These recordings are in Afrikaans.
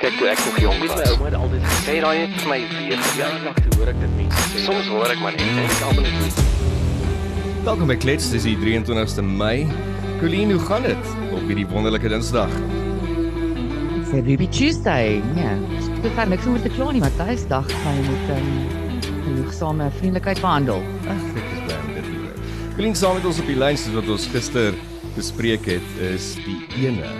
Kyk toe ek nog jonk was. My ouma het altyd gesê daai het vir my weer toe hoor ek dit mense sê. Soms hoor ek maar net en ek almal net. Welkom by Klets, dis die 23ste Mei. Colleen, hoe gaan dit op hierdie wonderlike Dinsdag? Vir Ruby Tuesday. Ja. Dit gaan niks om te kla nie, Matthys dag gaan jy moet um, genoegsame vriendelikheid behandel. Ag, ek is om dit. Colleen saam met ons op die lyn soos wat ons gister bespreek het, is die ene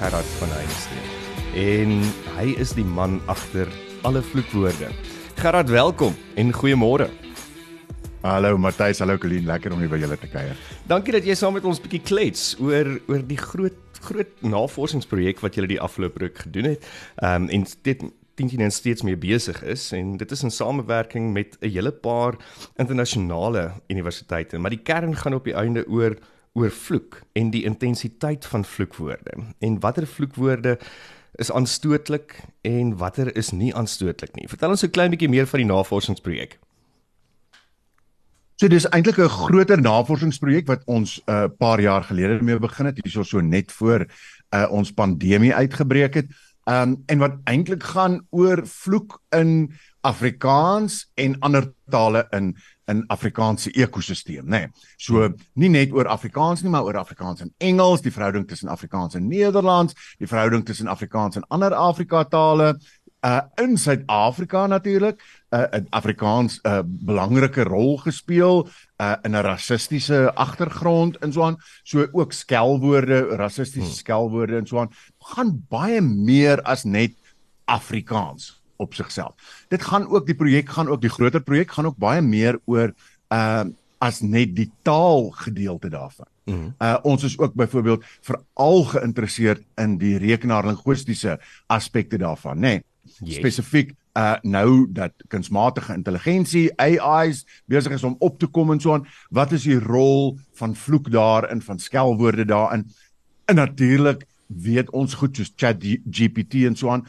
Gerard van Heinsteen. En hy is die man agter alle vloekwoorde. Gerard, welkom en goeiemôre. Hallo Matthys, hallo Colleen, lekker om hier by julle te kuier. Dankie dat jy saam met ons 'n bietjie klets oor oor die groot groot navorsingsprojek wat julle die afgelope ruk gedoen het. Ehm um, en dit dink jy nou steeds mee besig is en dit is in samewerking met 'n hele paar internasionale universiteite, maar die kern gaan op die einde oor oor vloek en die intensiteit van vloekwoorde en watter vloekwoorde is aanstootlik en watter is nie aanstootlik nie. Vertel ons 'n klein bietjie meer van die navorsingsprojek. So dis eintlik 'n groter navorsingsprojek wat ons 'n uh, paar jaar gelede mee begin het, hierso so net voor uh, ons pandemie uitgebreek het. Um en wat eintlik gaan oor vloek in Afrikaans en ander tale in in Afrikaanse ekosisteem, nê. Nee. So nie net oor Afrikaans nie, maar oor Afrikaans en Engels, die verhouding tussen Afrikaans en Nederlands, die verhouding tussen Afrikaans en ander Afrika tale, uh in Suid-Afrika natuurlik, uh in Afrikaans 'n uh, belangrike rol gespeel uh in 'n rassistiese agtergrond en so aan, so ook skelwoorde, rassistiese hmm. skelwoorde en so aan, gaan baie meer as net Afrikaans op sigself. Dit gaan ook die projek gaan ook die groter projek gaan ook baie meer oor uh as net die taal gedeelte daarvan. Mm -hmm. Uh ons is ook byvoorbeeld veral geïnteresseerd in die rekenaarlinguistiese aspekte daarvan, nê. Nee, yes. Spesifiek uh nou dat kunsmatige intelligensie AI's besig is om op te kom en so aan, wat is die rol van vloek daarin, van skelwoorde daarin? En natuurlik weet ons goed soos ChatGPT en so aan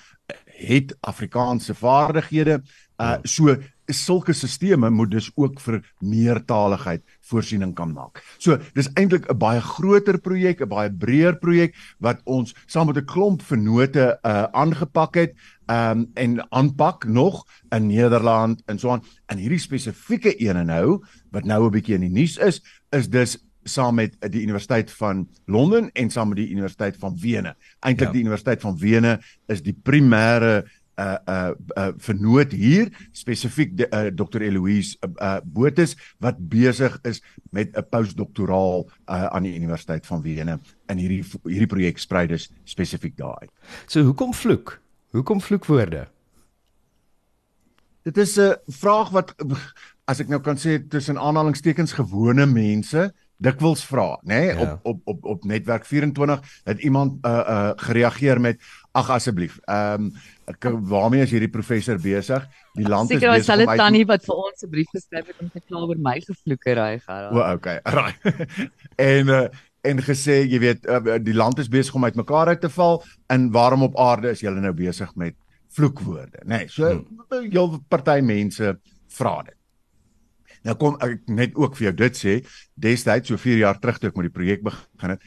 het Afrikaanse vaardighede. Uh ja. so sulke stelsels moet dus ook vir meertaligheid voorsiening kan maak. So dis eintlik 'n baie groter projek, 'n baie breër projek wat ons saam met 'n klomp vennote uh aangepak het um en aanpak nog in Nederland en so aan. En hierdie spesifieke ene nou wat nou 'n bietjie in die nuus is, is dus saam met die Universiteit van Londen en saam met die Universiteit van Wene. Eintlik ja. die Universiteit van Wene is die primêre uh uh uh vernoot hier spesifiek uh, Dr Eloise uh, uh Botus wat besig is met 'n postdoktoraal uh aan die Universiteit van Wene in hierdie hierdie projek sprei dus spesifiek daai. So hoekom vloek? Hoekom vloekwoorde? Dit is 'n vraag wat as ek nou kan sê tussen aanhalingstekens gewone mense dikwels vra, nê, nee? ja. op op op op netwerk 24 het iemand uh uh gereageer met ag asseblief. Ehm um, waarmee is hierdie professor besig? Die land Seker, is besig. Seker, hulle tannie wat vir ons 'n brief geskryf het om te kla oor my gevloekery gehad. O, okay. Right. en uh en gesê, jy weet, uh, die land is besig om uitmekaar uit te val en waarom op aarde is julle nou besig met vloekwoorde, nê? Nee, so hmm. heel party mense vra dit. Nou kom ek net ook vir jou dit sê, destyds so 4 jaar terug toe ek met die projek begin het,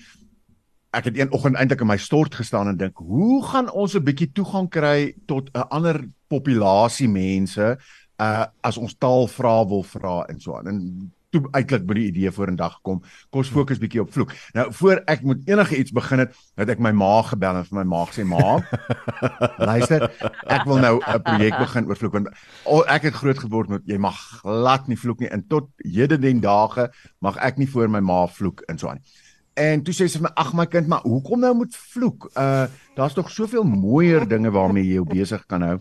ek het een oggend eintlik in my stort gestaan en dink, hoe gaan ons 'n bietjie toegang kry tot 'n ander populasie mense uh as ons taal vra wil vra en so aan. En toe eintlik by die idee vorendag gekom. Kom ons fokus bietjie op vloek. Nou voor ek moet enige iets begin het, het ek my ma gebel en vir my ma gesê, "Ma, luister, ek wil nou 'n projek begin oor vloek want ek het groot geword met jy mag glad nie vloek nie en tot hede den dae mag ek nie voor my ma vloek en so aan." En toe sê sy vir my, "Ag my kind, maar hoekom nou moet vloek? Uh daar's tog soveel mooier dinge waarmee jy jou besig kan hou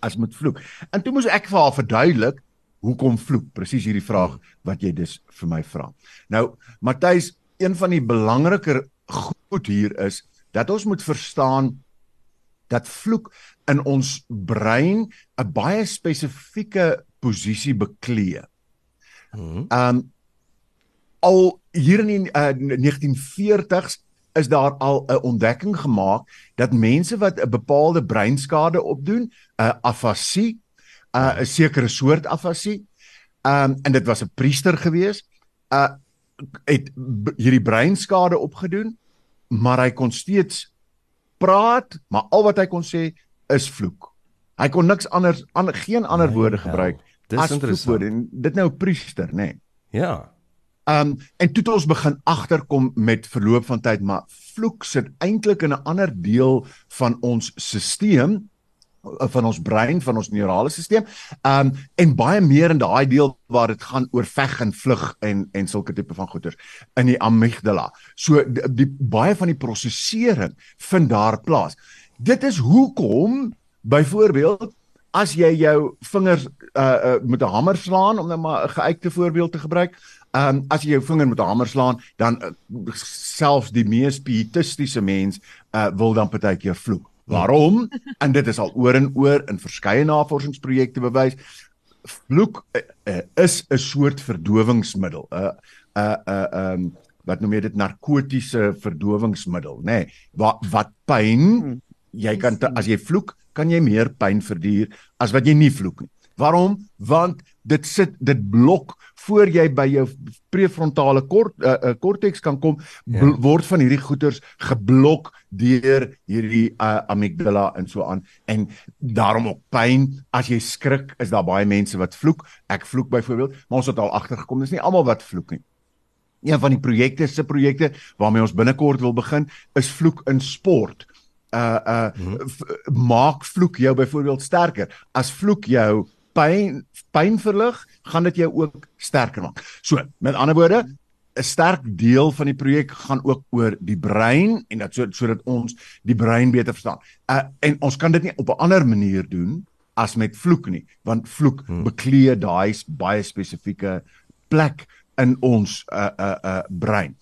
as met vloek." En toe moes ek vir haar verduidelik hoekom vloek? Presies hierdie vraag wat jy dus vir my vra. Nou, Matthys, een van die belangriker goed hier is dat ons moet verstaan dat vloek in ons brein 'n baie spesifieke posisie beklee. Hmm. Ehm um, al hier in die uh, 1940s is daar al 'n ontdekking gemaak dat mense wat 'n bepaalde breinskade opdoen, 'n uh, afasie, uh 'n sekere soort afasie. Um en dit was 'n priester gewees. Uh het hierdie breinskade opgedoen, maar hy kon steeds praat, maar al wat hy kon sê is vloek. Hy kon niks anders an, geen ander My woorde hel. gebruik Dis as interessant. vloekwoorde. En dit nou 'n priester, nê. Nee. Ja. Um en toe het ons begin agterkom met verloop van tyd, maar vloek sit eintlik in 'n ander deel van ons stelsel van ons brein, van ons neurale stelsel. Um en baie meer in daai deel waar dit gaan oor veg en vlug en en sulke tipe van goeters in die amygdala. So die, die baie van die prosesering vind daar plaas. Dit is hoekom byvoorbeeld as jy jou vingers uh, uh met 'n hamer slaan om nou maar 'n geuite voorbeeld te gebruik, Ehm um, as jy jou vinger met 'n hamer slaan, dan uh, selfs die mees pietistiese mens uh, wil dan partykeer vloek. Waarom? En dit is al oor en oor in verskeie navorsingsprojekte bewys. Vloek uh, uh, is 'n soort verdowingsmiddel. 'n uh, 'n uh, 'n uh, ehm um, wat noem jy dit narkotiese verdowingsmiddel, nê? Nee, wat wat pyn jy kan te, as jy vloek, kan jy meer pyn verduur as wat jy nie vloek nie. Waarom? Want dit sit dit blok voor jy by jou prefrontale kort uh, uh, korteks kan kom Ja. word van hierdie goeters geblok deur hierdie uh, amygdala en so aan. En daarom ook pyn. As jy skrik is daar baie mense wat vloek. Ek vloek byvoorbeeld maar ons het al agtergekom dis nie almal wat vloek nie. Een van die projekte se projekte waarmee ons binnekort wil begin is vloek in sport. Uh uh Mhm. v- maak vloek jou byvoorbeeld sterker. As vloek jou pyn pyn verlig gaan dit jou ook sterker maak so met ander woorde 'n sterk deel van die projek gaan ook oor die brein en dat so sodat ons die brein beter verstaan. Uh en ons kan dit nie op 'n ander manier doen as met vloek nie, want vloek Hmm. hmm. beklee daai baie spesifieke plek in ons uh uh uh brein.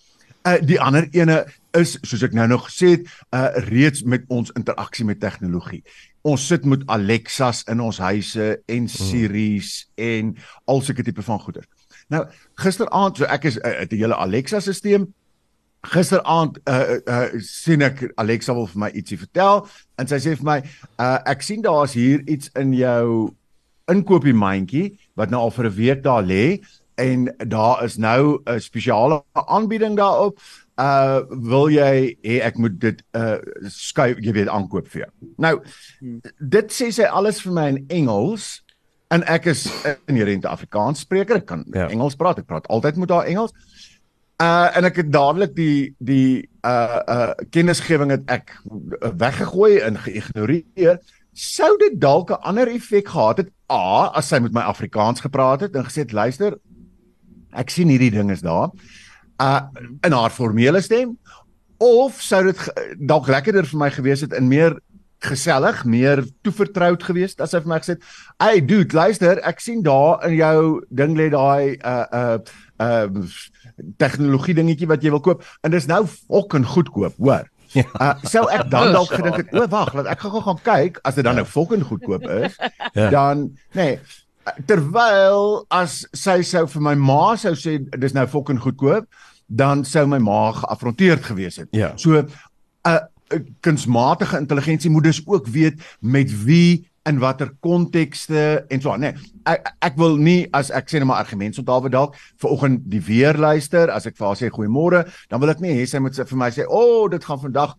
Uh die ander ene is soos ek nou nog gesê het, uh reeds met ons interaksie met tegnologie. Ons sit met Alexas in ons huise en Siri's en al sulke tipe van goeder. Nou gisteraand, so ek is uh, het 'n hele Alexa stelsel. Gisteraand uh, uh sien ek Alexa wil vir my ietsie vertel en sy sê vir my, uh ek sien daar's hier iets in jou inkoopie mandjie wat nou al vir 'n week daar lê en daar is nou 'n spesiale aanbieding daarop. Uh wil jy hê ek moet dit uh skuif jy weet aankoop vir jou. Nou dit sê sy alles vir my in Engels en ek is 'n inherente Afrikaans spreker. Ek kan Ja. Engels praat. Ek praat altyd met haar Engels. Uh en ek het dadelik die die uh uh kennisgewing het ek weggegooi en geïgnoreer. Sou dit dalk 'n ander effek gehad het? A, as sy met my Afrikaans gepraat het en gesê het, "Luister, ek sien hierdie ding is daar." Uh in haar formele stem of sou dit dalk lekkerder vir my gewees het in meer gesellig, meer toevertroud geweest as hy vir my gesê het, "Hey dude, luister, ek sien daar in jou ding lê daai uh uh uh tegnologie dingetjie wat jy wil koop en dis nou fucking goedkoop, hoor." Ja. Uh sou ek dan dalk gedink het, "O, wag, laat ek gou gaan kyk as dit dan nou fucking goedkoop is." Ja. Dan nee, terwyl as sy sou vir my ma sou sê dis nou fucking goedkoop, dan sou my ma geaffronteerd gewees het. Ja. So 'n uh, kunsmatige intelligensie moet dus ook weet met wie in watter kontekste en so aan, nê. Nee, ek ek wil nie as ek sê net maar argumente onthaalwe dalk vanoggend die weer luister, as ek vir haar sê goeiemôre, dan wil ek nie hê sy moet vir my sê, "O, oh, dit gaan vandag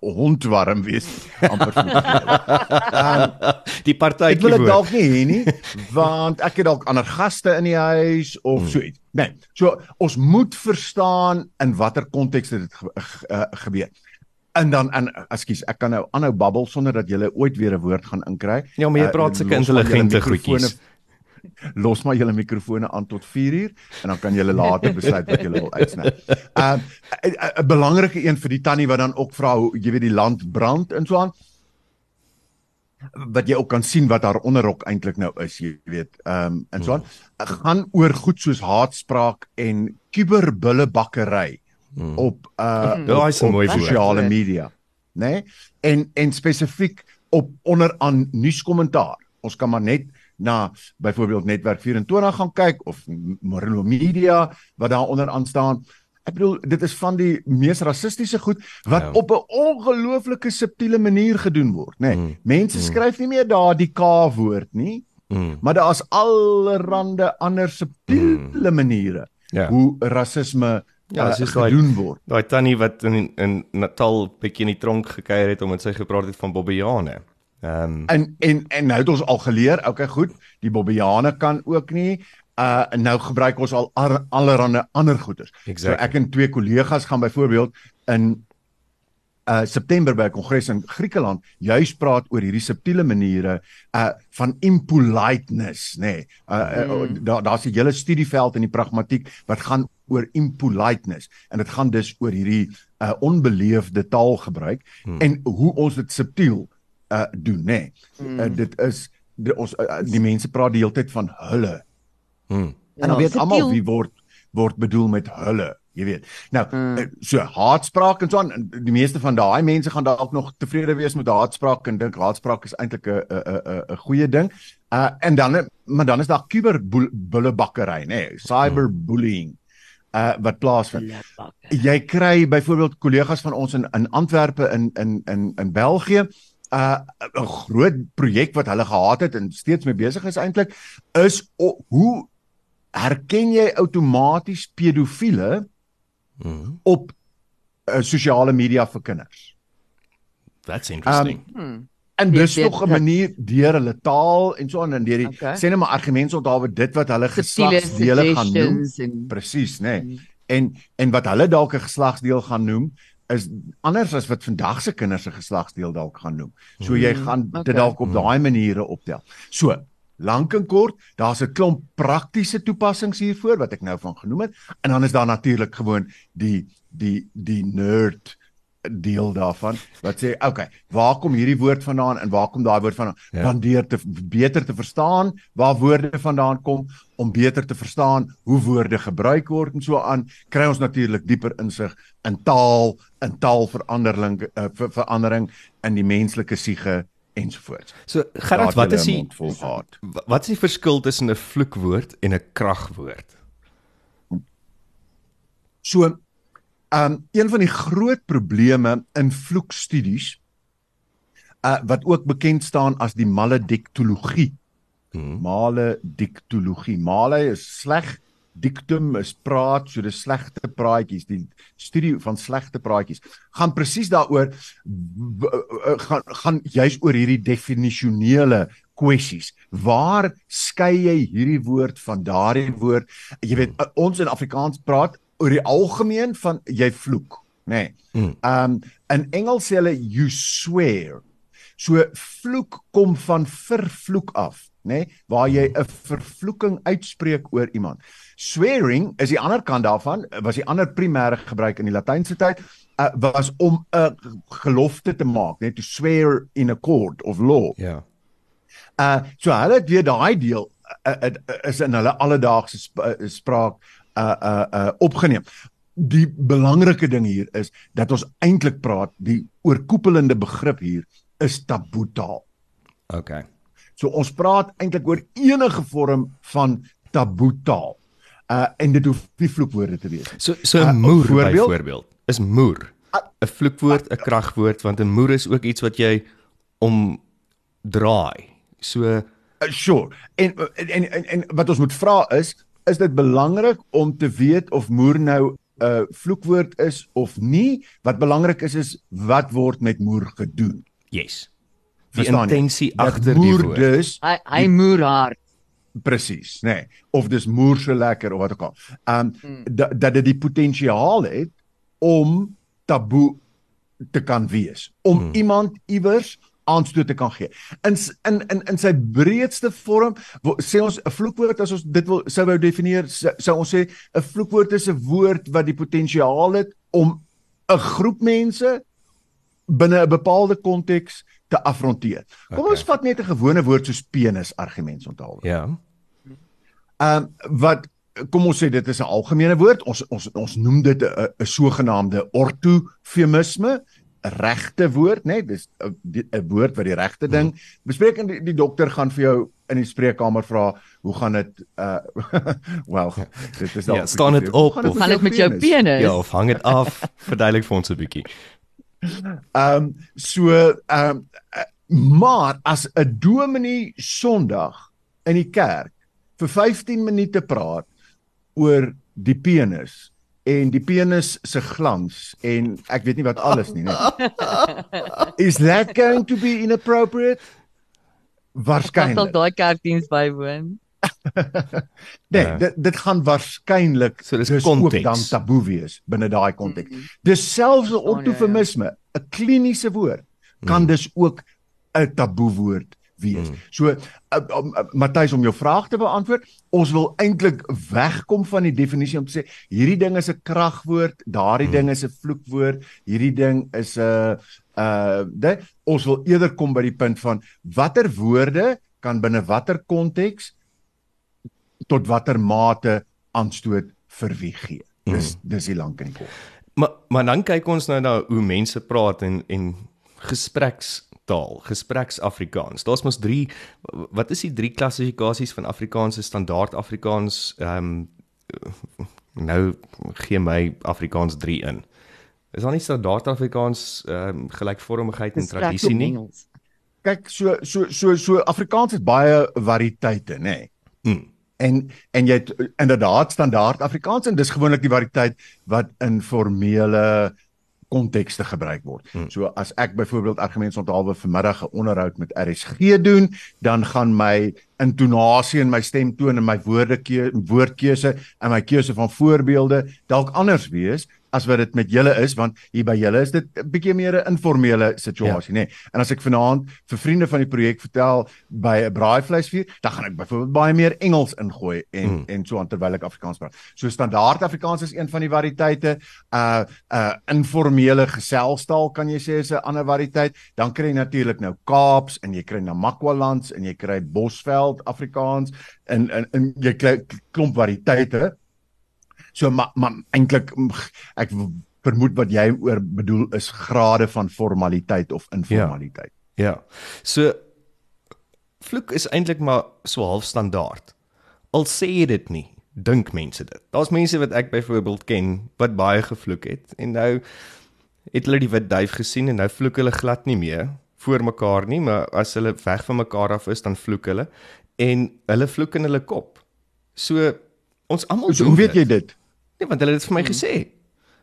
hond warm wees." amper my. um, Die Ek wil partytjie dit woord. dalk nie hê nie, want ek het dalk ander gaste in die huis of Hmm. so iets. Nee, so ons moet verstaan in watter konteks dit ge ge uh, gebeur. En dan en ekskuus, ek kan nou aanhou babbel sonder dat jy ooit weer 'n woord gaan inkry. Ja, maar jy Uh, praat sulke maar julle intelligente goedjies. Los maar julle mikrofone aan tot 4uur en dan kan julle later besluit wat julle wil uitsny. Uh 'n belangrike een vir die tannie wat dan ook vra hoe jy weet die land brand en so aan wat jy ook kan sien wat haar onderrok eintlik nou is, jy weet. Ehm um, en so aan gaan oor goed soos haatspraak en kuberbullebakkery Hmm. op uh Mm. Op mooi woord. sosiale media, né? Nee? En en spesifiek op onderaan nuuskommentaar. Ons kan maar net na byvoorbeeld Netwerk 24 gaan kyk of Marino Media wat daar onderaan staan. Ek bedoel dit is van die mees rassistiese goed wat Ja. op 'n ongelooflike subtiele manier gedoen word, né? Nee, Mm. Mense Mm. skryf nie meer daar die K-woord nie, Mm. maar daar's allerlei ander subtiele maniere Ja. hoe rasisme Ja, uh, soos daai- gedoen word. Daai tannie wat in in Natal bietjie in die tronk gekuier het omdat sy gepraat het van bobbejane. Ehm um, En en en nou het ons al geleer, okay goed, die Bobbiane kan ook nie uh nou gebruik ons al ar- allerhande ander goeders. Exactly. So ek en twee kollegas gaan byvoorbeeld in uh September by 'n kongres in Griekeland juis praat oor hierdie subtiele maniere uh van impoliteness, nê. Nee. Uh, uh Mm. daar daar's 'n hele studieveld in die pragmatiek wat gaan oor impoliteness en dit gaan dus oor hierdie uh onbeleefde taalgebruik Hmm. en hoe ons dit subtiel uh doen, nê. Nee. Mm. Uh, dit is die, ons uh, die mense praat die hele tyd van hulle. hmm. En dan Ja, weet almal wie word word bedoel met hulle, jy weet. Nou, Mm. so haatspraak en so aan, die meeste van daai mense gaan dalk nog tevrede wees met haatspraak en dink haatspraak is eintlik 'n 'n 'n 'n goeie ding. Uh en dan maar dan is daar kuberbullebakkery, nê, nee, cyberbullying uh wat plaasvind. Jy kry byvoorbeeld kollegas van ons in in Antwerpe in in in in België uh 'n groot projek wat hulle gehad het en steeds mee besig is eintlik is o, hoe herken jy outomaties pedofiele hmm. op uh, sosiale media vir kinders? That's interesting. Hmm. En dis nog 'n manier deur hulle taal en so aan en deur die Okay. sê net maar argumente onthou dit wat hulle geslagsdele gaan noem. en Presies, nê. Nee. Mm. En en wat hulle dalk 'n geslagsdeel gaan noem is anders as wat vandag se kinders se geslagsdeel dalk gaan noem. So jy Mm, gaan okay. dit dalk op daai maniere optel. So, lank en kort, daar's 'n klomp praktiese toepassings hiervoor wat ek nou van genoem het en dan is daar natuurlik gewoon die die die nerd deel daarvan wat sê okay, waar kom hierdie woord vandaan en waar kom daai woord vandaan? Ja. Dan deur te beter te verstaan waar woorde vandaan kom om beter te verstaan hoe woorde gebruik word en so aan, kry ons natuurlik dieper insig in taal, in taalverandering uh, ver, verandering in die menslike siege ensovoorts. So Gerard, wat is die wat is die verskil tussen 'n vloekwoord en 'n kragwoord? So, um een van die groot probleme in vloekstudies uh wat ook bekend staan as die malediktologie. Hmm. Malediktologie. Male is sleg, dictum is praat, so dis slegte praatjies, die studie van slegte praatjies. Gaan presies daaroor gaan gaan juis oor hierdie definisionele kwessies. Waar skei jy hierdie woord van daardie woord? Jy weet uh, ons in Afrikaans praat oor die algemeen van jy vloek, nê. Nee. Mm. Um in Engels sê hulle you swear. So vloek kom van vervloek af, nê, nee, waar jy 'n vervloeking uitspreek oor iemand. Swearing is die ander kant daarvan, was die ander primêre gebruik in die Latynse tyd, uh, was om 'n gelofte te maak, net to swear in a court of law. Ja. Uh so hulle het weer daai deel uh, uh, uh, is in hulle alledaagse sp uh, spraak uh uh uh opgeneem. Die belangrike ding hier is dat ons eintlik praat die oorkoepelende begrip hier is taboetaal. Okay. So ons praat eintlik oor enige vorm van taboetaal. Uh en dit hoef nie vloekwoorde te wees nie. So so Uh, 'n moer voorbeeld? byvoorbeeld is moer. 'n Vloekwoord, 'n kragwoord want 'n moer is ook iets wat jy om draai. So Uh, sure. En, en en en wat ons moet vra is, is dit belangrik om te weet of moer nou 'n uh, vloekwoord is of nie? Wat belangrik is is wat word met moer gedoen? yes. Die Verstaan intensie Dat agter die moer woord. dus hy hy moer haar. presies, nê. Nee, of dis moer so lekker of wat ook al. Um Hmm. dat dat dit die potensiaal het om taboe te kan wees, om Hmm. iemand iewers aanstoot te kan gee. In in in in sy breedste vorm wo- sê ons 'n vloekwoord as ons dit wil sou wou definieer sou sou ons sê 'n vloekwoord is 'n woord wat die potensiaal het om 'n groep mense binne 'n bepaalde konteks te afronteer. Kom Okay. ons vat net 'n gewone woord soos penis argument onthou. Ja. Ehm wat kom ons sê dit is 'n algemene woord. Ons ons ons noem dit 'n 'n sogenaamde ortofemisme, regte woord, né? Nee? Dis 'n die- 'n woord wat die regte ding bespreek en die, die dokter gaan vir jou in die spreekkamer vra, hoe gaan dit uh wel, dit is dalk Ja, staan dit op gaan of- Gaan dit met jou penis? Ja, of hang dit af. Verduidelik vir ons 'n bietjie. Ehm um, so ehm um, maar as 'n dominee Sondag in die kerk vir 15 minute praat oor die penis en die penis se glans en ek weet nie wat alles nie, net. Is that going to be inappropriate? Waarskynlik. sal daai kerkdiens bywoon. Nee, Ja. dit dit gaan waarskynlik So dis dus konteks. ook dan taboe wees binne daai konteks. Mhm. Dis selfs 'n Verstaan, ja, ja. ortofemisme, 'n kliniese woord kan dus ook 'n taboe woord wees. Mm. So uh, uh, uh, Matthys om jou vraag te beantwoord, ons wil eintlik wegkom van die definisie om te sê hierdie ding is 'n kragwoord, daardie Mm. ding is 'n vloekwoord, hierdie ding is 'n uh dit ons wil eerder kom by die punt van watter woorde kan binne watter konteks tot watter mate aanstoot vir wie gee. Dis dis die lank en die kort. Maar maar dan kyk ons nou na hoe mense praat en en gesprekstaal, gespreksafrikaans. Daar's mos 3 wat is die drie klassifikasies van Afrikaans? Is Standaard Afrikaans ehm um, nou gee my Afrikaans 3 in. Is daar nie standaard Afrikaans ehm um, gelykvormigheid en tradisie in nie? Engels. Kyk, so so so so Afrikaans het baie variëteite, nê. Nee. Mm. En en jy het inderdaad standaard Afrikaans en dis gewoonlik die variëteit wat in formele kontekste gebruik word. Hmm. So as ek byvoorbeeld argumentsonthaalwe vanmiddag 'n onderhoud met RSG doen, dan gaan my intonasie en my stemtoon en my woordeke woordkeuse en my keuse van voorbeelde dalk anders wees as wat dit met julle is want hier by julle is dit 'n bietjie meer 'n informele situasie, ja. nê. Nee. En as ek vanaand vir vriende van die projek vertel by 'n braaivleisvuur, dan gaan ek byvoorbeeld baie meer Engels ingooi en Mm. mm. en so aan terwyl ek Afrikaans praat. So standaard Afrikaans is een van die variëteite. Uh uh informele geselstaal kan jy sê is 'n ander variëteit. Dan kry jy natuurlik nou Kaaps en jy kry Namakwalands en jy kry Bosveld Afrikaans en en, en jy kry klomp variëteite. So maar maar eintlik ek vermoed wat jy oor bedoel is grade van formaliteit of informaliteit. Ja. So vloek is eintlik maar so half standaard. Al sê jy dit nie, dink mense dit. Daar's mense wat ek byvoorbeeld ken wat baie gevloek het en nou het hulle die wit duif gesien en nou vloek hulle glad nie meer voor mekaar nie, maar as hulle weg van mekaar af is dan vloek hulle en hulle vloek in hulle kop. So ons almal So, hoe weet jy dit? Nee, want hulle het dit vir my gesê.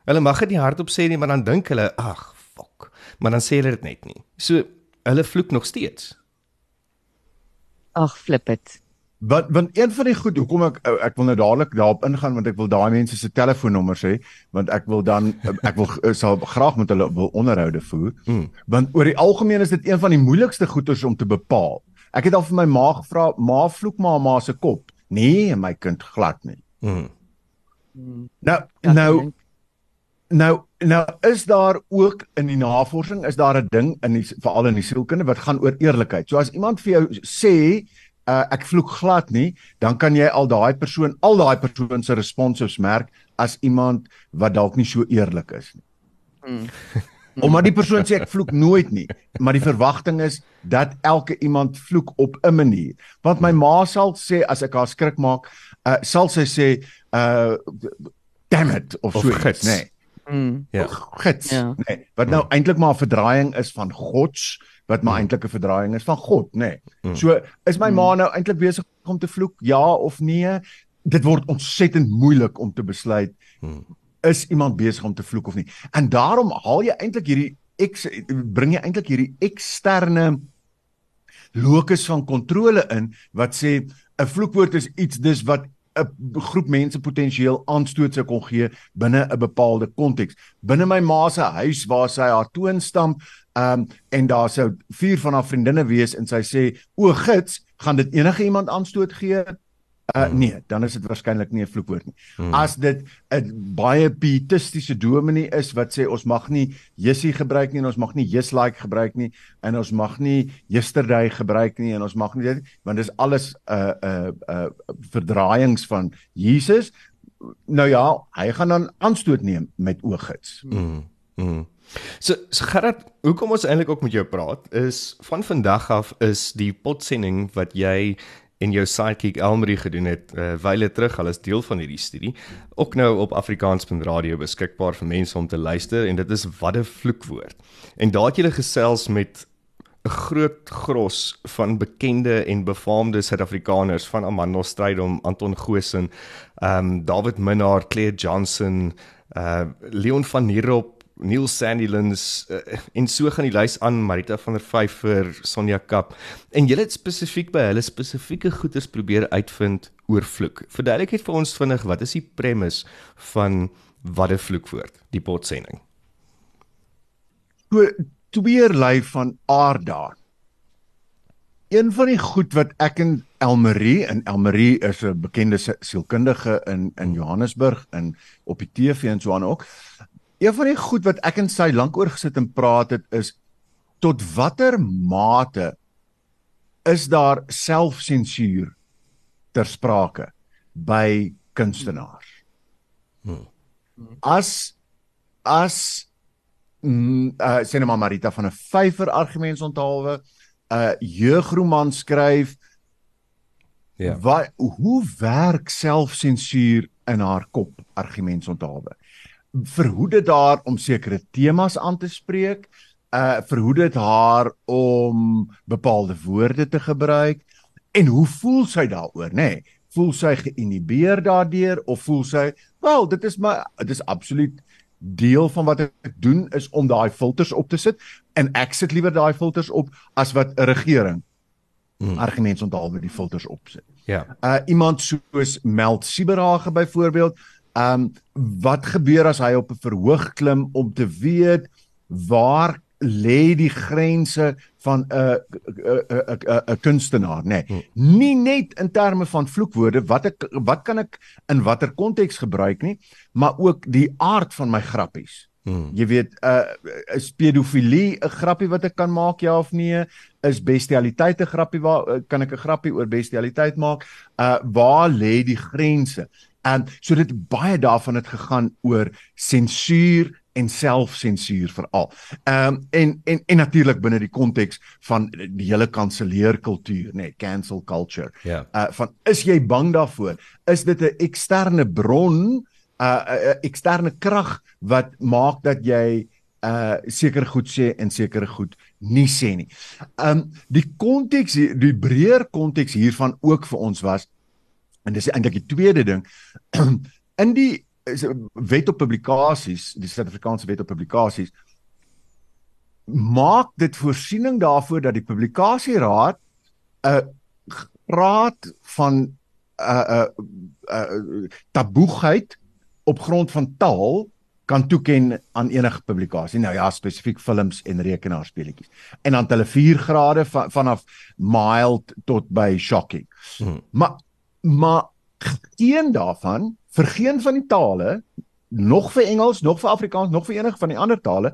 Hulle mag dit nie hardop sê nie, maar dan dink hulle, ag, fok. Maar dan sê hulle dit net nie. So hulle vloek nog steeds. Ag, flip dit. Want want een van die goed hoekom ek ek wil nou dadelik daarop ingaan want ek wil daai mense se telefoonnommers hê want ek wil dan ek wil sal graag met hulle wil onderhoude voer. Mm. Want oor die algemeen is dit een van die moeilikste goeters om te bepaal. Ek het al vir my ma gevra, "Ma vloek maar ma se kop." Nee, my kind glad nie. Mm. Nou Ja, nou Nou nou is daar ook in die navorsing is daar 'n ding in die veral in die sielkunde wat gaan oor eerlikheid. So as iemand vir jou sê uh, ek vloek glad nie, dan kan jy al daai persoon al daai persoon se responses merk as iemand wat dalk nie so eerlik is nie. Mm. Omdat die persoon sê ek vloek nooit nie, maar die verwagting is dat elke iemand vloek op 'n manier. Want my ma sal sê as ek haar skrik maak, uh, sal sy sê uh damn it of, Of so iets, nê. Nee Mm. Ja. gits Ja. nee, wat nou eintlik maar 'n verdraaiing is van gods wat maar Mm. eintlik 'n verdraaiing is van God nê nee. Mm. so is my ma nou eintlik besig om te vloek ja of nee dit word ontsettend moeilik om te besluit Mm. is iemand besig om te vloek of nie en daarom haal jy eintlik hierdie ex bring jy eintlik hierdie eksterne locus van kontrole in wat sê 'n vloekwoord is iets dis wat 'n groep mense potensieel aanstoot sou kon gee binne 'n bepaalde konteks. Binne my ma se huis waar sy haar toon stamp, um, en daar sou vier van haar vriendinne wees en sy sê o gits, gaan dit enige iemand aanstoot gee? Uh Hmm. nee, dan is dit waarskynlik nie 'n vloekwoord nie. Hmm. As dit 'n baie pietistiese dominee is wat sê ons mag nie Jessie gebruik nie en ons mag nie Jeslike gebruik nie en ons mag nie Yesterday gebruik nie en ons mag nie dit want dis alles 'n uh, 'n uh, 'n uh, verdraaiings van Jesus. Nou ja, hy gaan dan aanstoot neem met oogits. Mm. Mm. So, so Gerard, hoekom ons eintlik ook met jou praat is van vandag af is die potsending wat jy en jou sidekick Elmarie gedoen het, uh, wyle terug al as deel van hierdie studie, ook nou op afrikaans.radio beskikbaar vir mense om te luister en dit is wat 'n vloekwoord. En daar het jy gesels met 'n groot gros van bekende en befaamde Suid-Afrikaners van Amanda Strydom, Anton Goosen, ehm um, David Minnar, Claire Johnson, uh Leon van Nierop, Neil Sandylins uh, en so gaan die lys aan Marita van der Vyver, Sonja Kap. En julle het spesifiek by hulle spesifieke goeders probeer uitvind oor vloek. Verduidelik net vir ons vinnig wat is die premise van wat 'n vloekwoord, die potsending. So tweeërlei van aarda. Een van die goed wat ek en Elmarie en Elmarie is 'n bekende sielkundige in in Johannesburg en op die TV en so aan ook. Een van die goed wat ek en sy lank oor gesit en praat het is tot watter mate is daar selfsensuur ter sprake by kunstenaars. Hmm. As as mm, uh, sê net maar Marita van 'n vyfer argument onthaalwe 'n uh, jeugroman skryf ja wat hoe werk selfsensuur in haar kop argument onthaalwe verhoed dit haar om sekere temas aan te spreek uh verhoed dit haar om bepaalde woorde te gebruik en hoe voel sy daaroor nê nee, voel sy geïnhibeer daardeur of voel sy wel dit is maar dit is absoluut deel van wat ek doen is om daai filters op te sit en ek sit liewer daai filters op as wat 'n regering hmm. argumente onthou met die filters opsit. Ja. Uh iemand soos Meld Siberage byvoorbeeld, um, wat gebeur as hy op 'n verhoog klim om te weet waar lê die grense van 'n 'n 'n 'n kunstenaar nê? Nee. nie net in terme van vloekwoorde wat ek wat kan ek in watter konteks gebruik nie maar ook die aard van my grappies. Hmm. jy weet 'n uh, is pedofilie 'n grappie wat ek kan maak ja of nee? Is bestialiteit 'n grappie waar kan ek 'n grappie oor bestialiteit maak? Uh waar lê die grense en so dit baie daarvan het gegaan oor sensuur en selfsensuur veral. Ehm um, en en en natuurlik binne die konteks van die hele kanselleerkultuur, nê, nee, cancel culture. Ja. Uh van is jy bang daarvoor? Is dit 'n eksterne bron, 'n uh, 'n uh, eksterne krag wat maak dat jy uh seker goed sê en seker goed nie sê nie. Um die konteks die breër konteks hiervan ook vir ons was en dis eintlik die tweede ding in die wet op publikasies, die Suid-Afrikaanse wet op publikasies maak dit voorsiening daarvoor dat die publikasieraad 'n graad van 'n uh, 'n uh, uh, taboegheid op grond van taal kan toeken aan enige publikasie. Nou ja, spesifiek films en rekenaarspeletjies. En dan hulle 4 grade van, vanaf mild tot by shocking. Hmm. Maar maar geen daarvan vir geen van die tale nog vir Engels, nog vir Afrikaans, nog vir enige van die ander tale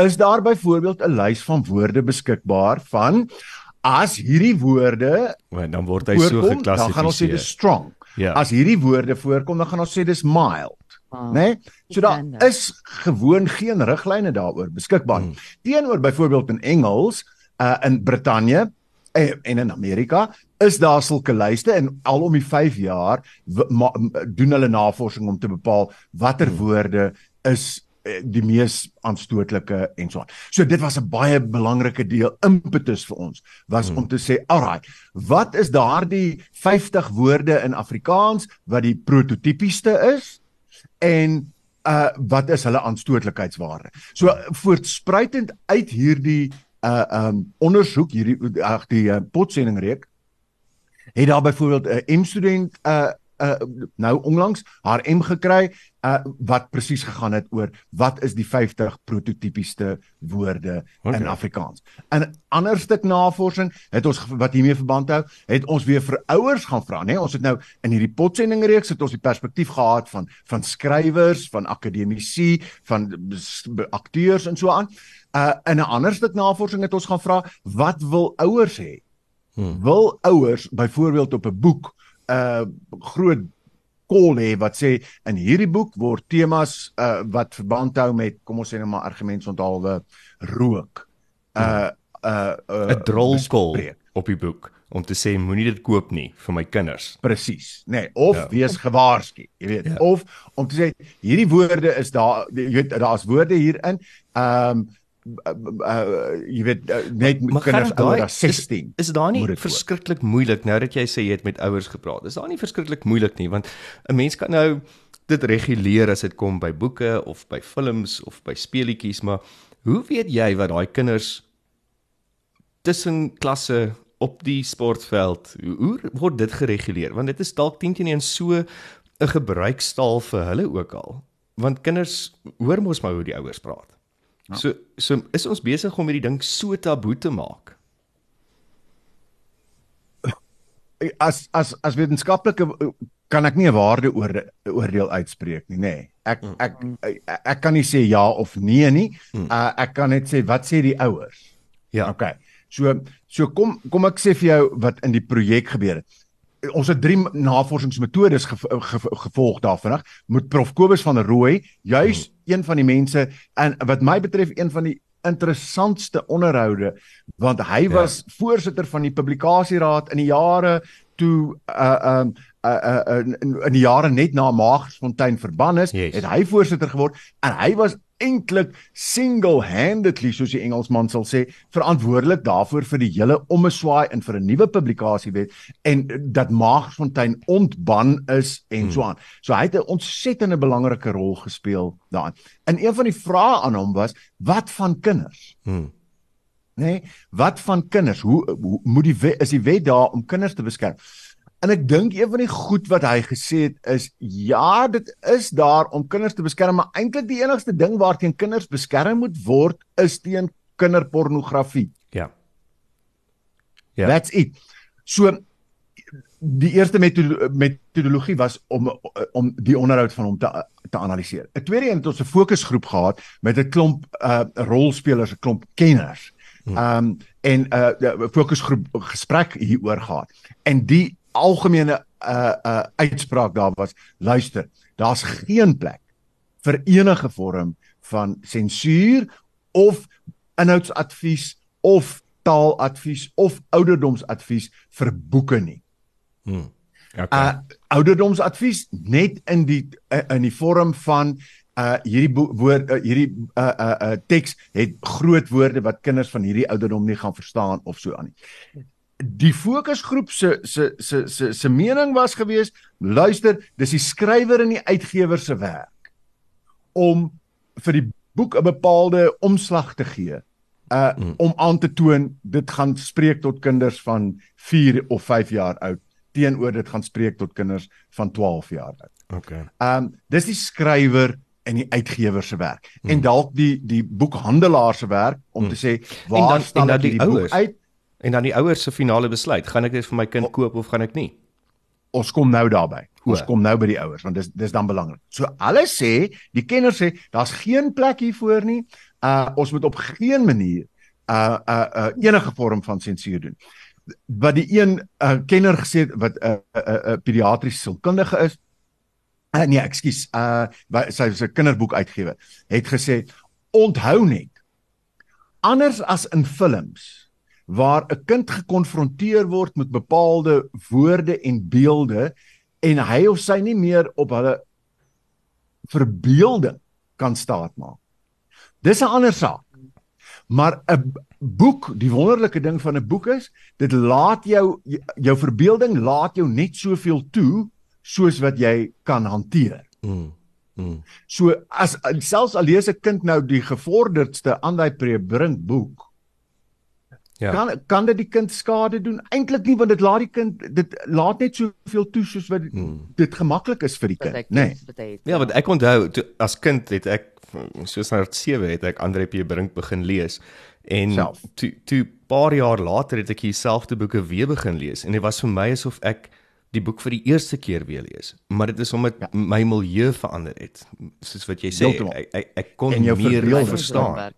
is daar byvoorbeeld 'n lys van woorde beskikbaar van as hierdie woorde Want dan word hy voorkom, so geklassifiseer. Dan gaan ons sê dis strong. Ja. As hierdie woorde voorkom, dan gaan ons sê dis mild. Ah, né? Nee? So daar is gewoon geen riglyne daaroor beskikbaar. Hmm. Teenoor byvoorbeeld in Engels, uh in Brittanje en, en in Amerika is daar sulke lyste en al om die 5 jaar doen hulle navorsing om te bepaal watter hmm. woorde is eh, die mees aanstootlike en so aan. So dit was 'n baie belangrike deel impetus vir ons was hmm. om te sê, "Alraai, wat is daardie 50 woorde in Afrikaans wat die prototipieste is en uh wat is hulle aanstootlikheidswaarde?" So voortspruitend uit hierdie uh um ondersoek hierdie ag die uh, potsendingreek het daar byvoorbeeld 'n uh, M-student uh uh nou onlangs haar M gekry uh wat presies gegaan het oor wat is die 50 prototipieste woorde okay. in Afrikaans. In 'n ander stuk navorsing het ons wat hiermee verband hou, het ons weer vir ouers gaan vra, nê? Ons het nou in hierdie potsending reeks het ons die perspektief gehad van van skrywers, van akademici, van akteurs en so aan. Uh in 'n ander stuk navorsing het ons gaan vra wat wil ouers hê? Hmm. Wil ouers byvoorbeeld op 'n boek 'n uh, groot kol hê wat sê in hierdie boek word temas uh, wat verband hou met kom ons sê net maar argumente onthaalwe rook. uh, 'n uh, 'n drolkol op die boek om te sê moenie dit koop nie vir my kinders. Presies, nê, nee, of ja. wees gewaarsku, jy weet, ja. of om te sê hierdie woorde is daar jy weet daar's woorde hierin. Ehm um, uh, uh, jy weet uh, net Maar kinders ouer as 16. Is, is daar nie verskriklik moeilik nou dat jy sê jy het met ouers gepraat? Is daar nie verskriklik moeilik nie want 'n mens kan nou dit reguleer as dit kom by boeke of by films of by speletjies, maar hoe weet jy wat daai kinders tussen klasse op die sportveld hoe, hoe word dit gereguleer? Want dit is dalk 10 teen 1 so 'n gebruikstaal vir hulle ook al. Want kinders hoor mos maar hoe die ouers praat. Ja. So so is ons besig om hierdie ding so taboe te maak. as as as wetenskaplike kan ek nie 'n waarde oor oordeel uitspreek nie, nê. Nee. Ek, ek ek ek kan nie sê ja of nee nie. Uh, ek kan net sê wat sê die ouers? Ja. Okay. So so kom kom ek sê vir jou wat in die projek gebeur het. Ons het drie navorsingsmetodes ge, ge, gevolg daarvan met prof Kobus van der Rooi, juis hmm. Een van die mense en wat my betref een van die interessantste onderhoude want hy Ja. was voorsitter van die publikasieraad in die jare toe uh um uh, uh, uh, in, in die jare net na Maagsfontein verban is, Yes. het hy voorsitter geword en hy was eintlik single-handedly soos die Engelsman sal sê verantwoordelik daarvoor vir die hele ommeswaai en vir 'n nuwe publikasiewet en dat Maagsfontein ontban is en hmm. so aan. So hy het 'n ontsettende belangrike rol gespeel daarin. En een van die vrae aan hom was wat van kinders? Hmm. nê? Nee, wat van kinders? Hoe, hoe moet die wet, is die wet daar om kinders te beskerm? En ek dink een van die goed wat hy gesê het is ja, dit is daar om kinders te beskerm, maar eintlik die enigste ding waarteen kinders beskerm moet word is teen kinderpornografie. Ja. Ja. That's it. So die eerste metode metodologie was om om die onderhoud van hom te te analiseer. 'n Tweede een het ons 'n fokusgroep gehad met 'n klomp uh rolspelers, 'n klomp kenners. Ehm um, en 'n uh, fokusgroep gesprek hieroor gehad. En die algemene uh uh uitspraak daar was: luister, daar's geen plek vir enige vorm van sensuur of inhoudsadvies of taaladvies of ouderdomsadvies vir boeke nie. Hmm. Okay. Okay. Uh ouderdomsadvies net in die uh, in die vorm van uh hierdie woord uh, hierdie uh uh, uh teks het groot woorde wat kinders van hierdie ouderdom nie gaan verstaan of so aan nie. Die fokusgroep se se se se se mening was gewees, luister, dis die skrywer en die uitgewer se werk om vir die boek 'n bepaalde omslag te gee. Uh mm. om aan te toon dit gaan spreek tot kinders van 4 of 5 jaar oud teenoor dit gaan spreek tot kinders van 12 jaar oud. Okay. Ehm um, dis die skrywer en die uitgewer se werk hmm. en dalk die die boekhandelaar se werk om hmm. te sê waar dan- staan en dan die boek ouers. uit? En dan die ouers se finale besluit, gaan ek dit vir my kind koop of gaan ek nie? Ons kom nou daarby. Ons O. kom nou by die ouers want dis dis dan belangrik. So hulle sê, die kenners sê daar's geen plek hiervoor nie. Uh ons moet op geen manier uh uh, uh enige vorm van sensuur doen. Wat die een uh, kenner gesê het wat 'n uh, 'n uh, uh, pediatriese sielkundige is, uh, nee, ekskuus, uh sy is 'n kinderboek uitgewer, het gesê onthou net anders as in films waar 'n kind gekonfronteer word met bepaalde woorde en beelde en hy of sy nie meer op hulle verbeelding kan staatmaak. Dis 'n ander saak. Maar 'n boek, die wonderlike ding van 'n boek is, dit laat jou jou verbeelding laat jou net soveel toe soos wat jy kan hanteer. Hmm. Hmm. So as selfs al lees 'n kind nou die gevorderdste Andai Prebrink boek, Ja. kan kan dit die kind skade doen? Eintlik nie want dit laat die kind dit laat net soveel toe soos wat Hmm. dit gemaklik is vir die kind, nê? Nee. het, Ja, want ek onthou toe as kind het ek soos na 7 het ek Andre P Brink begin lees en Self. toe toe paar jaar later het ek dieselfde boeke weer begin lees en dit was vir my asof ek die boek vir die eerste keer weer lees. Maar dit is omdat ja. my milieu verander het. Soos wat jy sê, ek, ek ek kon meer verstaan.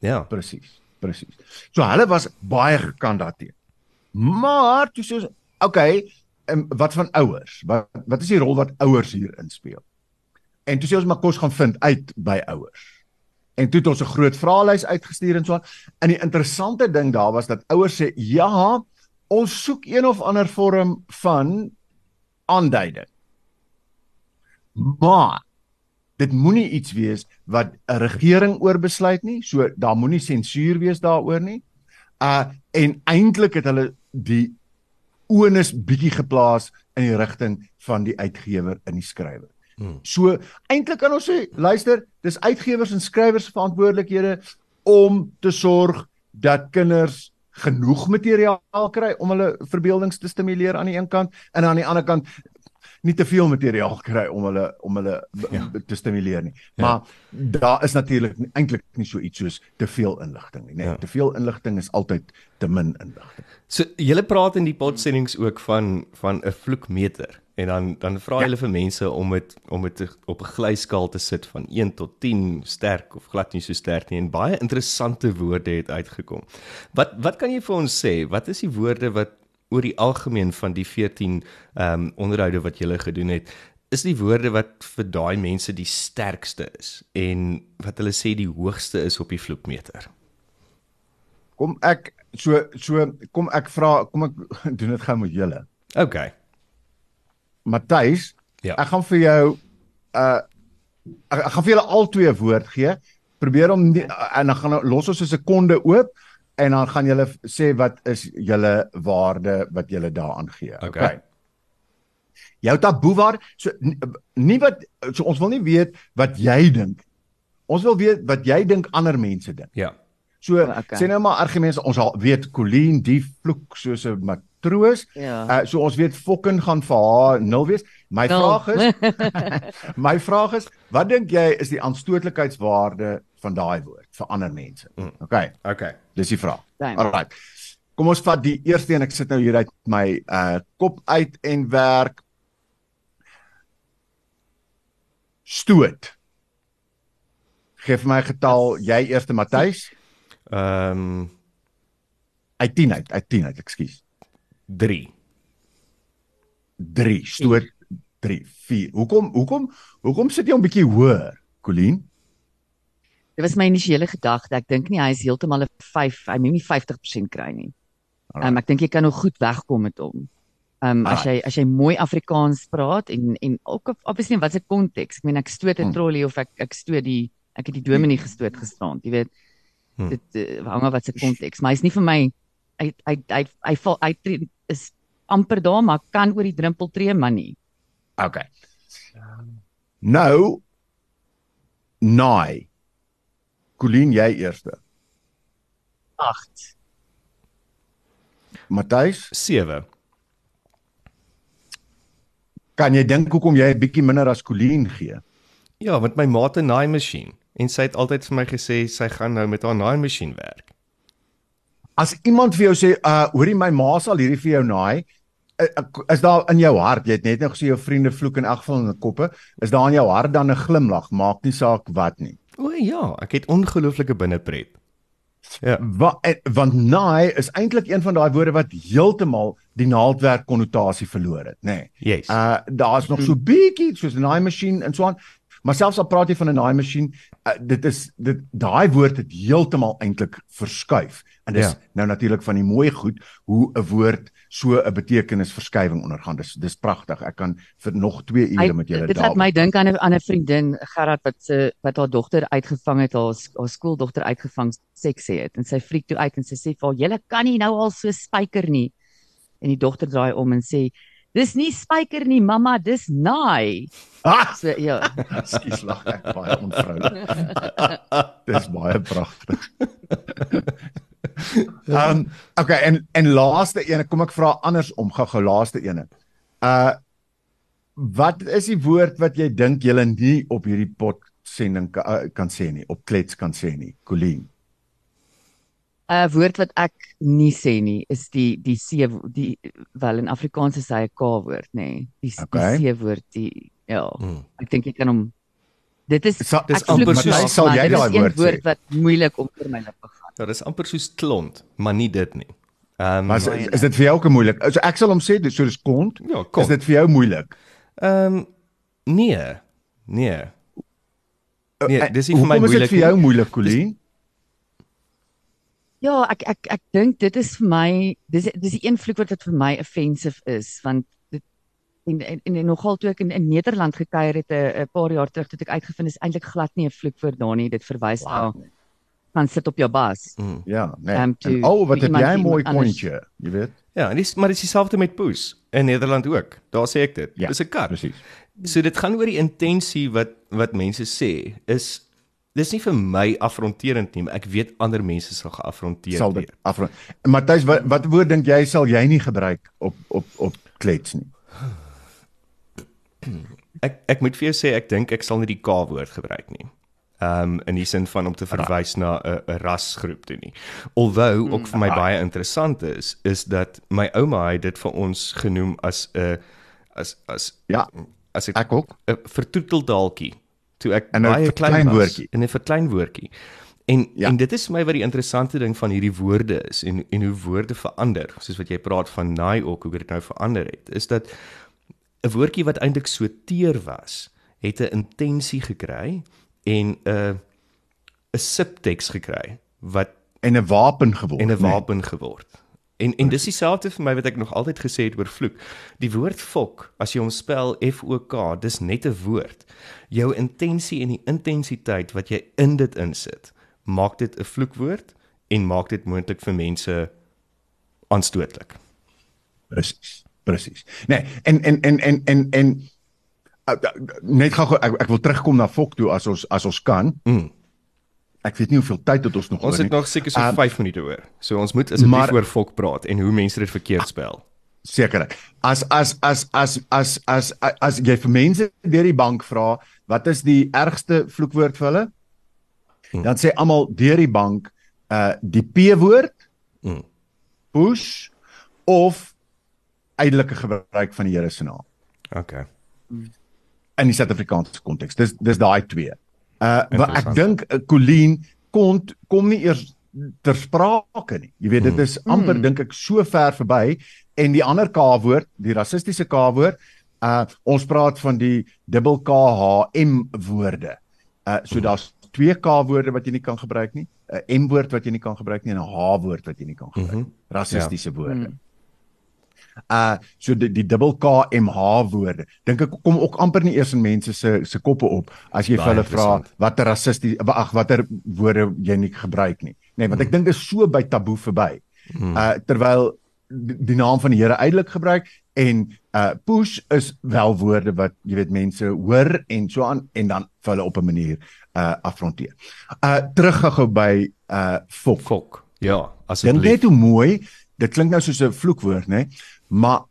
Ja. Presies, presies. So hulle was baie gekant daarteen. Maar toe sê okay, en wat van ouers? Wat wat is die rol wat ouers hier inspel? En toe sê ons maar kos gaan vind uit by ouers. En toe het ons 'n groot vraelys uitgestuur en so aan. En die interessante ding daar was dat ouers sê, "Ja, ons soek een of ander vorm van aanduiding." Maar dit moenie iets wees wat 'n regering oorbesluit nie. So daar moenie sensuur wees daaroor nie. Uh en eintlik het hulle die onus bietjie geplaas in die rigting van die uitgewer in die skrywer. Hmm. So eintlik kan ons sê, luister, dis uitgewers en skrywers se verantwoordelikhede om te sorg dat kinders genoeg materiaal kry om hulle verbeeldings te stimuleer aan die een kant en aan die ander kant nie te veel materiaal kry om hulle om hulle ja. te stimuleer nie. Ja. Maar daar is natuurlik eintlik nie so iets soos te veel inligting nie, nee. Ja. Te veel inligting is altyd te min inligting. So julle praat in die podsendings ook van van 'n vloekmeter en dan dan vra hulle ja. vir mense om dit om dit op 'n glyskaal te sit van 1 tot 10 sterk of glad nie so sterk nie en baie interessante woorde het uitgekom. Wat wat kan jy vir ons sê? Wat is die woorde wat oor die algemeen van die 14 ehm um, onderhoude wat julle gedoen het, is die woorde wat vir daai mense die sterkste is en wat hulle sê die hoogste is op die vloekmeter. Kom ek so so kom ek vra kom ek doen dit gou met julle. OK. Matthys, ja. ek gaan vir jou uh ek, ek gaan vir julle al twee woord gee. Probeer om nie, en dan gaan los ons 'n sekonde oop en dan gaan julle sê wat is julle waarde wat julle daaraan gee. Okay. okay. Jou taboe waar so nie wat so ons wil nie weet wat jy dink. Ons wil weet wat jy dink ander mense dink. Ja. So okay. sê nou maar argumente ons al weet Colleen die vloek soos 'n matroos. Ja. Uh, so ons weet fokken gaan vir haar nul wees. My nul. vraag is My vraag is wat dink jy is die aanstootlikheidswaarde van daai woord vir ander mense? Mm. Okay. Okay. Dis die vraag. Alright. Kom ons vat die eerste een. Ek sit nou hier uit my uh kop uit en werk. Stoot. Geef my 'n getal, jy eerste Matthys. Ehm um, uit 10 uit, uit 10 uit, ekskuus. 3. 3 stoot 3 4. Hoekom hoekom hoekom sit jy 'n bietjie hoër, Colleen? Dit was my initiële gedagte. Ek dink nie hy is heeltemal 'n 5, hy moet nie 50% kry nie. Ehm um, ek dink jy kan nog goed wegkom met hom. Ehm um, as jy as jy mooi Afrikaans praat en en ook obviously wat se konteks. Ek meen ek stoot 'n hmm. trolley of ek ek stoot die ek het die dominee gestoot gisterand, jy weet. Hmm. Dit uh, hang af wat se konteks, maar hy's nie vir my hy hy hy hy val uit is amper daar maar kan oor die drempel tree maar nie. OK. Nou nai. Colleen jy eerste. 8. Matthys 7. Kan jy dink hoekom jy 'n bietjie minder as Colleen gee? Ja, want my maat 'n naai masjien en sy het altyd vir my gesê sy gaan nou met haar naai masjien werk. As iemand vir jou sê, uh hoorie my ma sal hierdie vir jou naai, is daar in jou hart, jy het net nou gesê jou vriende vloek in elk geval in die koppe, is daar in jou hart dan 'n glimlag, maak nie saak wat nie. O ja, ek het ongelooflike binnepret. Ja, wat want naai is eintlik een van daai woorde wat heeltemal die naaldwerk konnotasie verloor het, nê. Nee. Yes. Uh daar's nog so bietjie soos 'n naai masjien en so aan, maar selfs al praat jy van 'n naai masjien, uh, dit is dit daai woord het heeltemal eintlik verskuif. En dis ja. nou natuurlik van die mooi goed hoe 'n woord so 'n betekenisverskywing ondergaan. Dis dis pragtig. Ek kan vir nog 2 ure met julle daar. Dit laat my dink aan 'n ander vriendin, Gerard wat se wat haar dogter uitgevang het, haar haar skooldogter uitgevang seks het en sy friek toe uit en sy sê vir haar: "Julle kan nie nou al so spyker nie." En die dogter draai om en sê: Dis nie spyker nie, mamma, dis naai. Ah, so, ja. Skus lag ek baie onvroulik. dis baie pragtig. Ehm um, okay en en laaste een kom ek vra andersom gou-gou laaste een. Uh wat is die woord wat jy dink jy nie op hierdie pot sending kan, uh, kan sê nie op klets kan sê nie Colleen 'n uh, woord wat ek nie sê nie is die die c die wel in Afrikaans is hy 'n k woord nê nee. die okay. die c woord die ja hmm. ek dink jy kan hom dit is so, dis amper so sal jy daai woord, woord wat moeilik om vir my lippe gaan Ja, dis amper soos klont, maar nie dit nie. Ehm um, is, is dit vir jou ook moeilik? So ek sal hom sê dis soos kont. Ja, kont. Is dit vir jou moeilik? Ehm um, nee. Nee. Nee, uh, dis nie vir my moeilik. Hoe is dit vir jou moeilik, Colleen? Ja, ek ek ek dink dit is vir my dis dis die een vloekwoord wat vir my offensive is want dit en en, en, en nogal toe ek in, in Nederland gekuier het 'n 'n paar jaar terug het ek uitgevind is eintlik glad nie 'n vloekwoord daar nie. Dit verwys na Wow. Gaan sit op jou bas. Mm. Ja, nee. Um, to- En, oh, wat het jy 'n mooi kontjie, jy weet. Ja, en dis maar dis dieselfde met poes in Nederland ook. Daar sê ek dit. Ja, dis 'n kat. Presies. So dit gaan oor die intensie wat wat mense sê is dis nie vir my afronterend nie, maar ek weet ander mense sal geafronteer Sal word. dit afrond. Matthys, wat wat woord dink jy sal jy nie gebruik op op op klets nie? Ek ek moet vir jou sê ek dink ek sal nie die K-woord gebruik nie. Um in die sin van om te verwys na 'n 'n rasgroep toe nie. Alhoewel ook vir my baie interessant is is dat my ouma het dit vir ons genoem as 'n as as Ja, as ek ek ook. 'n vertroeteldaaltjie toe ek En 'n baie klein was verkleinwoordjie. in 'n verkleinwoordjie. En Ja. en dit is vir my wat die interessante ding van hierdie woorde is en en hoe woorde verander, soos wat jy praat van naai ook hoe dit nou verander het, is dat 'n woordjie wat eintlik so teer was, het 'n intensie gekry en 'n 'n subteks gekry wat En 'n wapen geword. en 'n nee. wapen geword. En en dis dieselfde vir my wat ek nog altyd gesê het oor vloek. Die woord fok, as jy hom spel F O K, dis net 'n woord. Jou intensie en die intensiteit wat jy in dit insit, maak dit 'n vloekwoord en maak dit moontlik vir mense aanstootlik. Presies. Presies. Nee, en en en en en en uh, uh, net gou ek, ek wil terugkom na Fok toe as ons as ons kan. Mm. Ek weet nie hoeveel tyd het ons nog Ons oor het nie. nog seker so Um, 5 minute oor. So ons moet asseblief oor fok praat en hoe mense dit verkeerd spel. Seker. As as as as as as as, as jy vir mense deur die bank vra, wat is die ergste vloekwoord vir hulle? Hmm. Dan sê almal deur die bank uh die P-woord, Mm. push of uitelike gebruik van die Here se naam Okay. In die Suid-Afrikaanse konteks. Dis dis daai twee. Uh maar ek dink uh, Colleen kon kom nie eers ter sprake nie. Jy weet dit is amper Hmm. dink ek so ver verby en die ander K-woord, die rassistiese K-woord, uh ons praat van die dubbel K H M woorde. Uh so daar's twee K-woorde wat jy nie kan gebruik nie, 'n M-woord wat jy nie kan gebruik nie en 'n H-woord wat jy nie kan gebruik nie. Mhm. Rassistiese woorde. Mm. Uh so die, die dubbel K M H woorde. Dink ek kom ook amper nie eers in mense se se koppe op as jy vir hulle vra watter rassisties ag watter woorde jy nie gebruik nie. Nee, want ek dink dit is so by taboe verby. Mm. Uh terwyl die, die naam van die Here uitelik gebruik en uh push is wel woorde wat jy weet mense hoor en so aan en dan vir hulle op 'n manier uh afronteer. Uh teruggehou by uh fok. Fok. Ja, Dink asseblief. net hoe mooi, dit klink nou soos 'n vloekwoord, nê? Maar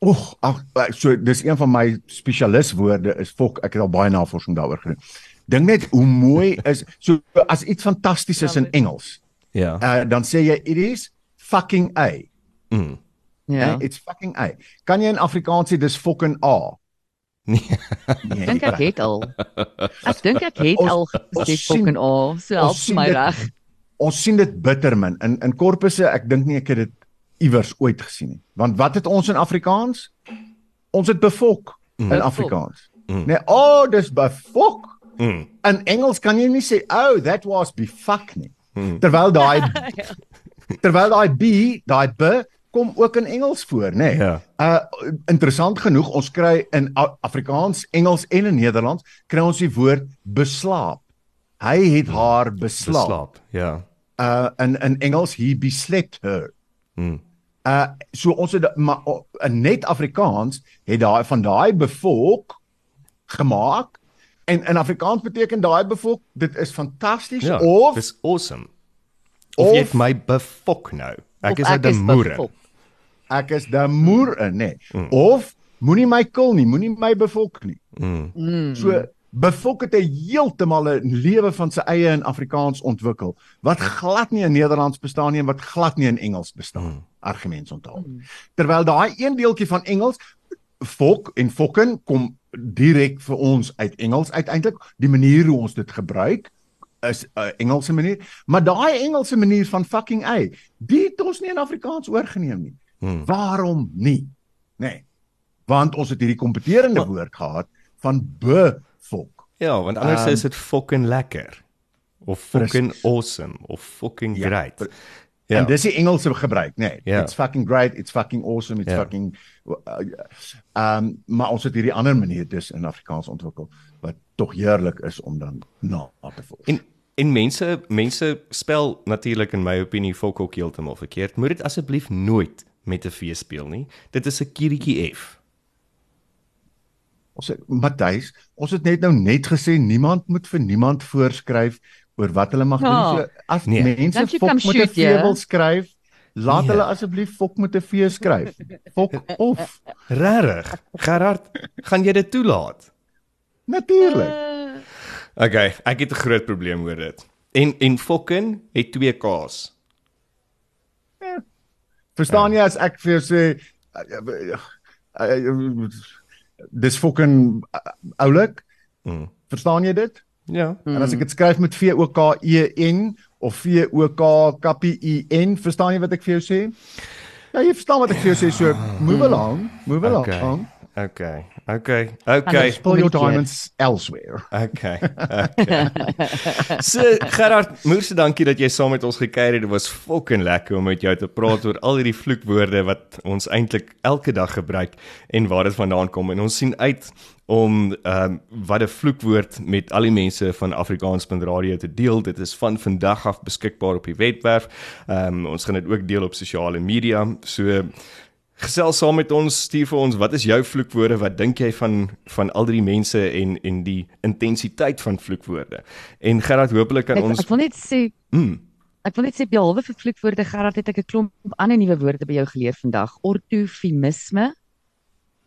Oeg, ag so dis een van my spesialiswoorde is fok. Ek het al baie navorsing daaroor gedoen. Dink net hoe mooi is so as iets fantasties is in Engels. Ja. Uh dan sê jy it is fucking a. Mm. Ja. Yeah. It's fucking a. Kan jy in Afrikaans sê dis fucking a? Nee. Nee. Dink ek het al. Ek dink ek het Ons- al gesê fucking oh, so help my reg. Ons sien dit bitter min. In in korpusse, ek dink nie ek het dit iewers ooit gesien nie. Want wat het ons in Afrikaans? Ons het befok in Befok. Afrikaans. Mm. Nee, oh, dis befok. Mm. In Engels kan jy nie sê, "Oh, that was befuck nie." Mm. Terwyl daai terwyl daai b, daai b kom ook in Engels voor, nê? Nee. Ja. Uh interessant genoeg, ons kry in Afrikaans, Engels en in Nederlands kry ons die woord beslaap. Hy het haar beslaap. Beslaap. Ja. Uh in in Engels he beslept her. Mm. Uh so ons het maar in net Afrikaans het daai van daai bevolk gemaak en in Afrikaans beteken daai bevolk dit is fantasties Ja. of dis awesome. Of, of- jy het my befok nou. Ek is 'n demoere. befok. ek is die moer in nê Mm. of moenie my kil nie moenie my bevolk nie Mm. Mm. so bevolk het 'n heeltemal 'n lewe van sy eie in Afrikaans ontwikkel wat glad nie in Nederlands bestaan nie en wat glad nie in Engels bestaan Mm. argumente onthaal terwyl daai een deeltjie van Engels fok en fokken kom direk vir ons uit Engels uiteindelik die manier hoe ons dit gebruik is 'n uh, Engelse manier maar daai Engelse manier van fucking a dit het ons nie in Afrikaans oorgeneem nie Mm. Waarom nie? Nee. Want ons het hierdie kompeterende woord gehad van befok. Ja, want anders Ehm, is dit fucking lekker of fucking awesome of fucking Ja, great. Ja. En dis die Engelse gebruik, nê. Nee. Ja. It's fucking great, it's fucking awesome, it's Ja. fucking uh, um maar ons het hierdie ander manier dus in Afrikaans ontwikkel wat tog heerlik is om dan na te volg. En en mense mense spel natuurlik in my opinie fok ook heeltemal verkeerd. Moet dit asseblief nooit met 'n V speel nie. Dit is 'n kiertjie F. Ons Matthys, ons het net nou net gesê niemand moet vir niemand voorskryf oor wat hulle mag doen. Ja. So as Nee. mense fok met 'n ja. V wil skryf, laat Nee. hulle asseblief fok met 'n V skryf. Fok of Regtig? Gerard, gaan jy dit toelaat? natuurlik. Okay, ek het 'n groot probleem oor dit. En en fokken het twee K's. Verstaan jy as ek vir jou sê uh, uh, uh, dis fucking uh, oulik? Mm. Verstaan jy dit? Ja. En as ek dit skryf met V O K E N of V O K kappie I N, verstaan jy wat ek vir jou sê? Ja, jy verstaan wat ek vir jou sê, so move along, move along. Okay. Okay. Okay. Okay. Okay. Spill your diamonds elsewhere. Okay. okay. So Gerard, moerse dankie dat jy saam met ons gekuier het. Dit was fucking lekker om met jou te praat oor al hierdie vloekwoorde wat ons eintlik elke dag gebruik en waar dit vandaan kom. En ons sien uit om ehm um, wat 'n vloekwoord met al die mense van Afrikaans.radio te deel. Dit is van vandag af beskikbaar op die webwerf. Ehm um, ons gaan dit ook deel op sosiale media. So Gesels saam met ons, stuur vir ons, wat is jou vloekwoorde? Wat dink jy van van al die mense en en die intensiteit van vloekwoorde? En Gerard, hopelik kan Ek, ons ek wil net sê mm, Ek wil net sê behalwe vir vloekwoorde Gerard het ek 'n klomp ander nuwe woorde by jou geleer vandag. Ortofemisme,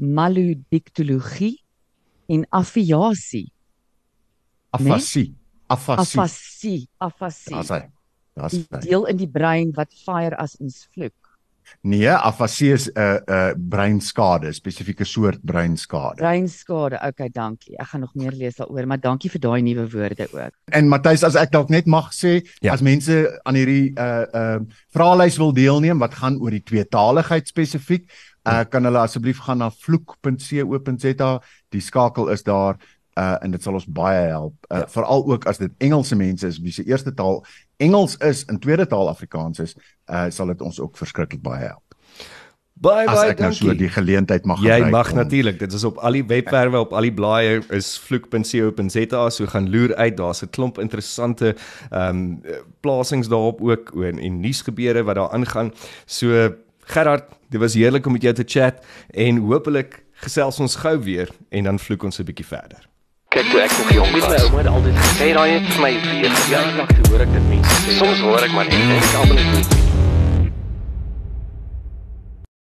malodiktologie en afiasie. Afasie. Afasie. Afasie, afasie. Daar's hy. Daar's hy. deel in die brein wat fire as ons vloek. Nee, afasie is 'n uh, 'n uh, breinskade, spesifieke soort breinskade. Breinskade. Okay, dankie. Ek gaan nog meer lees daaroor, maar dankie vir daai nuwe woorde ook. En Matthys, as ek dalk net mag sê, Ja. as mense aan hierdie uh uh vraelys wil deelneem wat gaan oor die tweetaligheid spesifiek, uh kan hulle asseblief gaan na vloek.co.za. Die skakel is daar uh en dit sal ons baie help. Uh Ja. veral ook as dit Engelse mense is wie se eerste taal Engels is en tweede taal Afrikaans is, uh sal dit ons ook verskriklik baie help. baie As baie ek nou so dankie. die geleentheid mag Jy gebruik mag om- natuurlik. Dit is op al die webwerwe, op al die blaaie is vloek.co.za, so gaan loer uit. Daar's 'n klomp interessante ehm um, plasings daarop ook en, en nuusgebeure wat daar aangaan. So Gerard, dit was heerlik om met jou te chat en hopelik gesels ons gou weer en dan vloek ons 'n bietjie verder. Kyk toe ek nog jong was. My ouma het altyd gesê daai het vir my weer lank te hoor ek dit mense. sê. Soms hoor ek maar net en ek almal net.